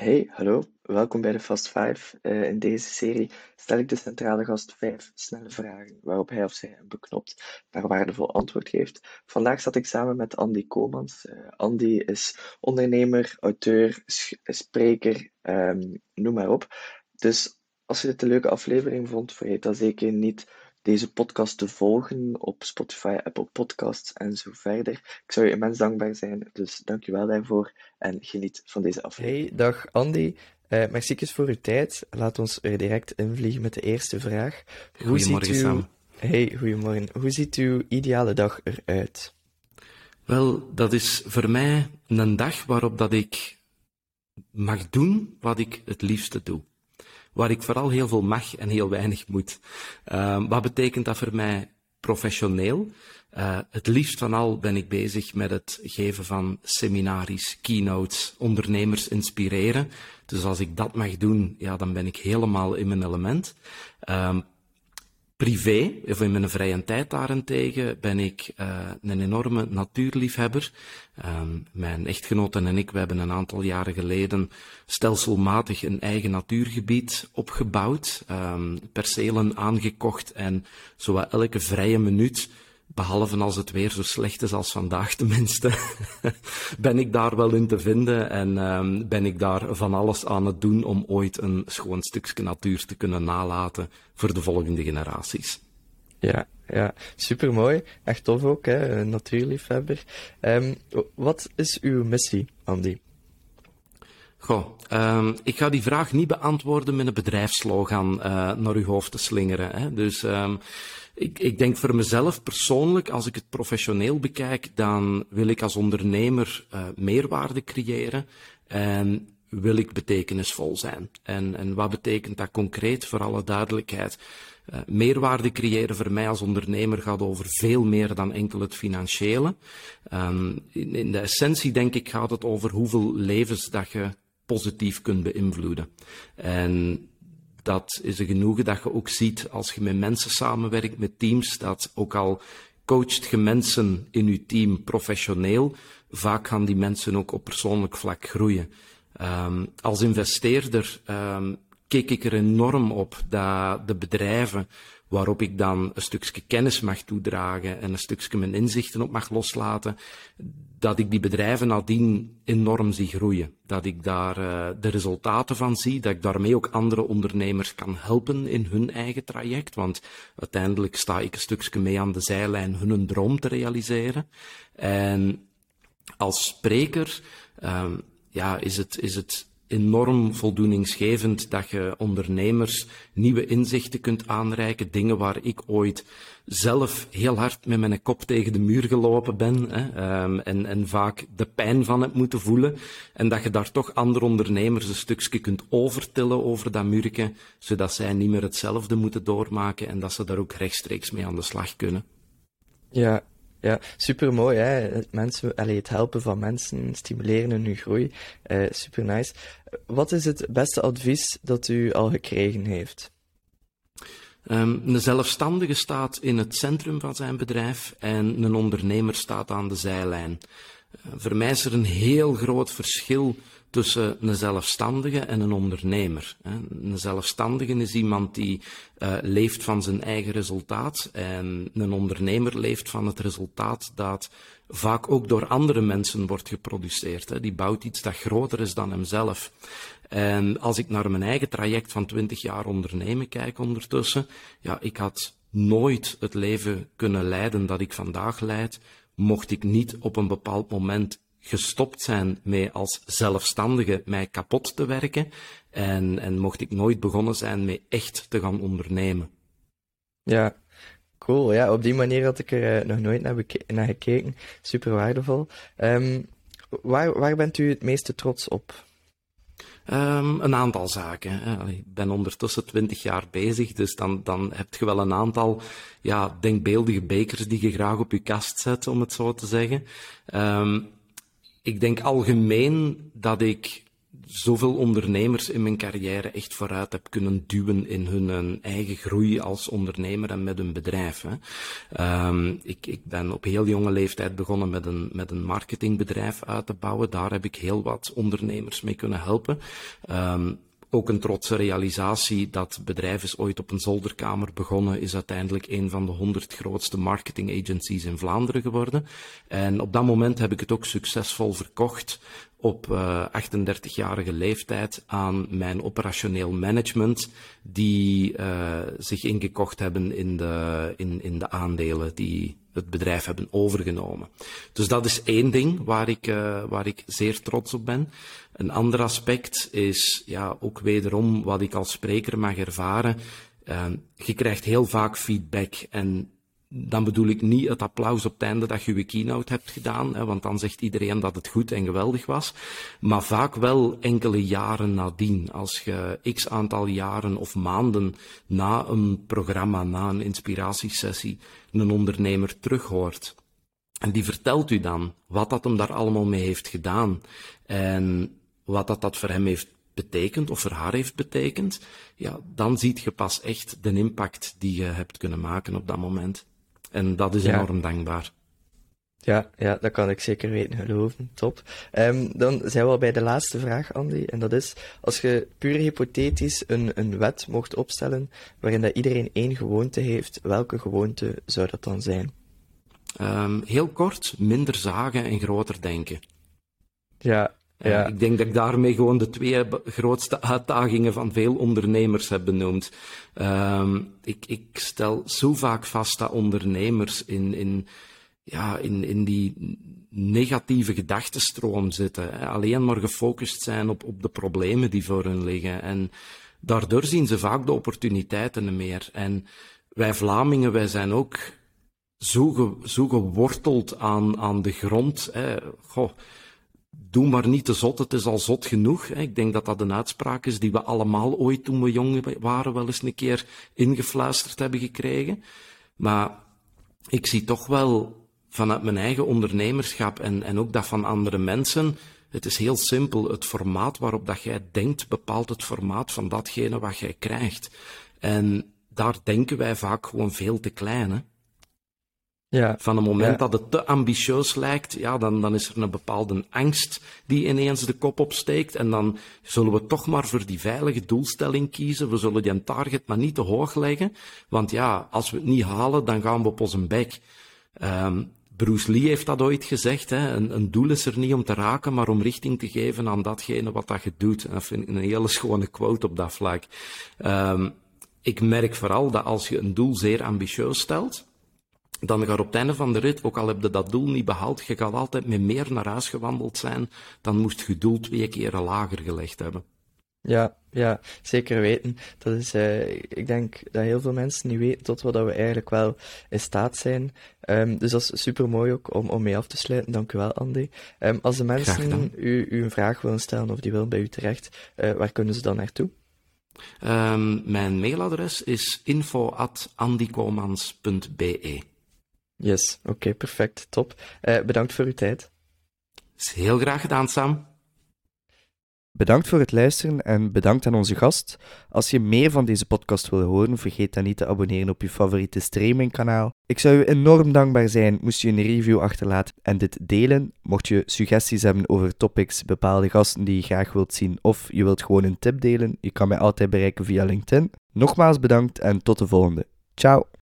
Hey, hallo, welkom bij de Fast Five. Eh, in deze serie stel ik de centrale gast vijf snelle vragen waarop hij of zij een beknopt maar waardevol antwoord geeft. Vandaag zat ik samen met Andy Komans. Uh, Andy is ondernemer, auteur, spreker, um, noem maar op. Dus als je dit een leuke aflevering vond, vergeet dan zeker niet deze podcast te volgen op Spotify, Apple Podcasts en zo verder. Ik zou je immens dankbaar zijn, dus dank je wel daarvoor en geniet van deze aflevering. Hey, dag Andy. Uh, merci voor uw tijd. Laat ons er direct invliegen met de eerste vraag. Hoe goedemorgen ziet uw... Hey, goedemorgen. Hoe ziet uw ideale dag eruit? Wel, dat is voor mij een dag waarop dat ik mag doen wat ik het liefste doe waar ik vooral heel veel mag en heel weinig moet. Uh, wat betekent dat voor mij professioneel? Uh, het liefst van al ben ik bezig met het geven van seminaries, keynotes, ondernemers inspireren. Dus als ik dat mag doen, ja, dan ben ik helemaal in mijn element. Uh, Privé, of in mijn vrije tijd daarentegen, ben ik uh, een enorme natuurliefhebber. Um, mijn echtgenoten en ik, we hebben een aantal jaren geleden stelselmatig een eigen natuurgebied opgebouwd, um, percelen aangekocht en zowat elke vrije minuut behalve als het weer zo slecht is als vandaag tenminste, ben ik daar wel in te vinden en um, ben ik daar van alles aan het doen om ooit een schoon stukje natuur te kunnen nalaten voor de volgende generaties. Ja, ja, supermooi. Echt tof ook, hè, een natuurliefhebber. Um, wat is uw missie, Andy? Goh, um, ik ga die vraag niet beantwoorden met een bedrijfslogan uh, naar uw hoofd te slingeren. Hè. Dus um, ik, ik denk voor mezelf persoonlijk, als ik het professioneel bekijk, dan wil ik als ondernemer uh, meerwaarde creëren en wil ik betekenisvol zijn. En, en wat betekent dat concreet, voor alle duidelijkheid? Uh, meerwaarde creëren voor mij als ondernemer gaat over veel meer dan enkel het financiële. Um, in, in de essentie denk ik gaat het over hoeveel levens dat je positief kunt beïnvloeden. En dat is een genoegen dat je ook ziet als je met mensen samenwerkt, met teams, dat ook al coacht je mensen in je team professioneel, vaak gaan die mensen ook op persoonlijk vlak groeien. Um, als investeerder um, keek ik er enorm op dat de bedrijven waarop ik dan een stukje kennis mag toedragen en een stukje mijn inzichten op mag loslaten, dat ik die bedrijven nadien enorm zie groeien. Dat ik daar uh, de resultaten van zie, dat ik daarmee ook andere ondernemers kan helpen in hun eigen traject, want uiteindelijk sta ik een stukje mee aan de zijlijn hun droom te realiseren. En als spreker, um, ja, is het, is het enorm voldoeningsgevend dat je ondernemers nieuwe inzichten kunt aanreiken, dingen waar ik ooit zelf heel hard met mijn kop tegen de muur gelopen ben hè, um, en, en vaak de pijn van het moeten voelen en dat je daar toch andere ondernemers een stukje kunt overtillen over dat muurke, zodat zij niet meer hetzelfde moeten doormaken en dat ze daar ook rechtstreeks mee aan de slag kunnen. Ja, ja, super mooi. Het, mensen, allez, het helpen van mensen, stimuleren hun groei. Uh, super nice. Wat is het beste advies dat u al gekregen heeft? Um, een zelfstandige staat in het centrum van zijn bedrijf en een ondernemer staat aan de zijlijn. Voor mij is er een heel groot verschil tussen een zelfstandige en een ondernemer. Een zelfstandige is iemand die uh, leeft van zijn eigen resultaat en een ondernemer leeft van het resultaat dat vaak ook door andere mensen wordt geproduceerd. Die bouwt iets dat groter is dan hemzelf. En als ik naar mijn eigen traject van 20 jaar ondernemen kijk ondertussen, ja, ik had nooit het leven kunnen leiden dat ik vandaag leid, mocht ik niet op een bepaald moment gestopt zijn met als zelfstandige mij kapot te werken en, en mocht ik nooit begonnen zijn met echt te gaan ondernemen. Ja, cool. Ja, op die manier had ik er uh, nog nooit naar, naar, gekeken. Super waardevol. Um, waar, waar bent u het meeste trots op? Een aantal zaken. Ik ben ondertussen twintig jaar bezig, dus dan, dan heb je wel een aantal ja, denkbeeldige bekers die je graag op je kast zet, om het zo te zeggen. Um, ik denk algemeen dat ik zoveel ondernemers in mijn carrière echt vooruit heb kunnen duwen in hun eigen groei als ondernemer en met hun bedrijf. Hè. Ehm, ik, ik ben op heel jonge leeftijd begonnen met een, met een marketingbedrijf uit te bouwen. Daar heb ik heel wat ondernemers mee kunnen helpen. Ehm, ook een trotse realisatie dat bedrijf is ooit op een zolderkamer begonnen, is uiteindelijk een van de honderd grootste marketing agencies in Vlaanderen geworden. En op dat moment heb ik het ook succesvol verkocht op uh, eh, 38-jarige leeftijd aan mijn operationeel management, die uh, zich ingekocht hebben in de, in, in de aandelen die het bedrijf hebben overgenomen. Dus dat is één ding waar ik, uh, waar ik zeer trots op ben. Een ander aspect is ja, ook wederom wat ik als spreker mag ervaren. je krijgt heel vaak feedback en dan bedoel ik niet het applaus op het einde dat je je keynote hebt gedaan, hè, want dan zegt iedereen dat het goed en geweldig was. Maar vaak wel enkele jaren nadien. Als je x aantal jaren of maanden na een programma, na een inspiratiesessie, een ondernemer terughoort. En die vertelt u dan wat dat hem daar allemaal mee heeft gedaan. En wat dat, dat voor hem heeft betekend of voor haar heeft betekend. Ja, dan ziet je pas echt de impact die je hebt kunnen maken op dat moment. En dat is enorm dankbaar. Ja, ja, dat kan ik zeker weten, geloven. Top. Um, dan zijn we al bij de laatste vraag, Andy. En dat is, als je puur hypothetisch een, een wet mocht opstellen waarin dat iedereen één gewoonte heeft, welke gewoonte zou dat dan zijn? Um, heel kort, minder zagen en groter denken. Ja, ja. ik denk dat ik daarmee gewoon de twee grootste uitdagingen van veel ondernemers heb benoemd. Um, ik, ik stel zo vaak vast dat ondernemers in, in, ja, in, in die negatieve gedachtenstroom zitten. Alleen maar gefocust zijn op, op de problemen die voor hen liggen. En daardoor zien ze vaak de opportuniteiten meer. En wij Vlamingen, wij zijn ook zo, ge, zo geworteld aan, aan de grond. Goh, doe maar niet te zot, het is al zot genoeg. Ik denk dat dat een uitspraak is die we allemaal ooit toen we jong waren wel eens een keer ingefluisterd hebben gekregen. Maar ik zie toch wel vanuit mijn eigen ondernemerschap en, en ook dat van andere mensen, het is heel simpel. Het formaat waarop dat jij denkt bepaalt het formaat van datgene wat jij krijgt. En daar denken wij vaak gewoon veel te klein. Hè? Ja. Van het moment dat het te ambitieus lijkt, ja, dan, dan is er een bepaalde angst die ineens de kop opsteekt. En dan zullen we toch maar voor die veilige doelstelling kiezen. We zullen die target maar niet te hoog leggen. Want ja, als we het niet halen, dan gaan we op onze bek. Um, Bruce Lee heeft dat ooit gezegd. Hè? Een, een, doel is er niet om te raken, maar om richting te geven aan datgene wat dat je doet. En dat vind ik een hele schone quote op dat vlak. Um, ik merk vooral dat als je een doel zeer ambitieus stelt, dan ga je op het einde van de rit, ook al heb je dat doel niet behaald, je gaat altijd met meer naar huis gewandeld zijn, dan moest je doel twee keer lager gelegd hebben. Ja, ja, zeker weten. Dat is, uh, ik denk dat heel veel mensen niet weten tot wat we eigenlijk wel in staat zijn. Um, dus dat is super mooi ook om, om mee af te sluiten. Dank u wel, Andy. Um, als de mensen u, u een vraag willen stellen of die willen bij u terecht, uh, waar kunnen ze dan naartoe? Um, mijn mailadres is info.andykomans.be. Yes, oké, perfect, top. Uh, bedankt voor uw tijd. Is heel graag gedaan, Sam. Bedankt voor het luisteren en bedankt aan onze gast. Als je meer van deze podcast wil horen, vergeet dan niet te abonneren op je favoriete streamingkanaal. Ik zou u enorm dankbaar zijn moest je een review achterlaten en dit delen. Mocht je suggesties hebben over topics, bepaalde gasten die je graag wilt zien of je wilt gewoon een tip delen, je kan mij altijd bereiken via LinkedIn. Nogmaals bedankt en tot de volgende. Ciao!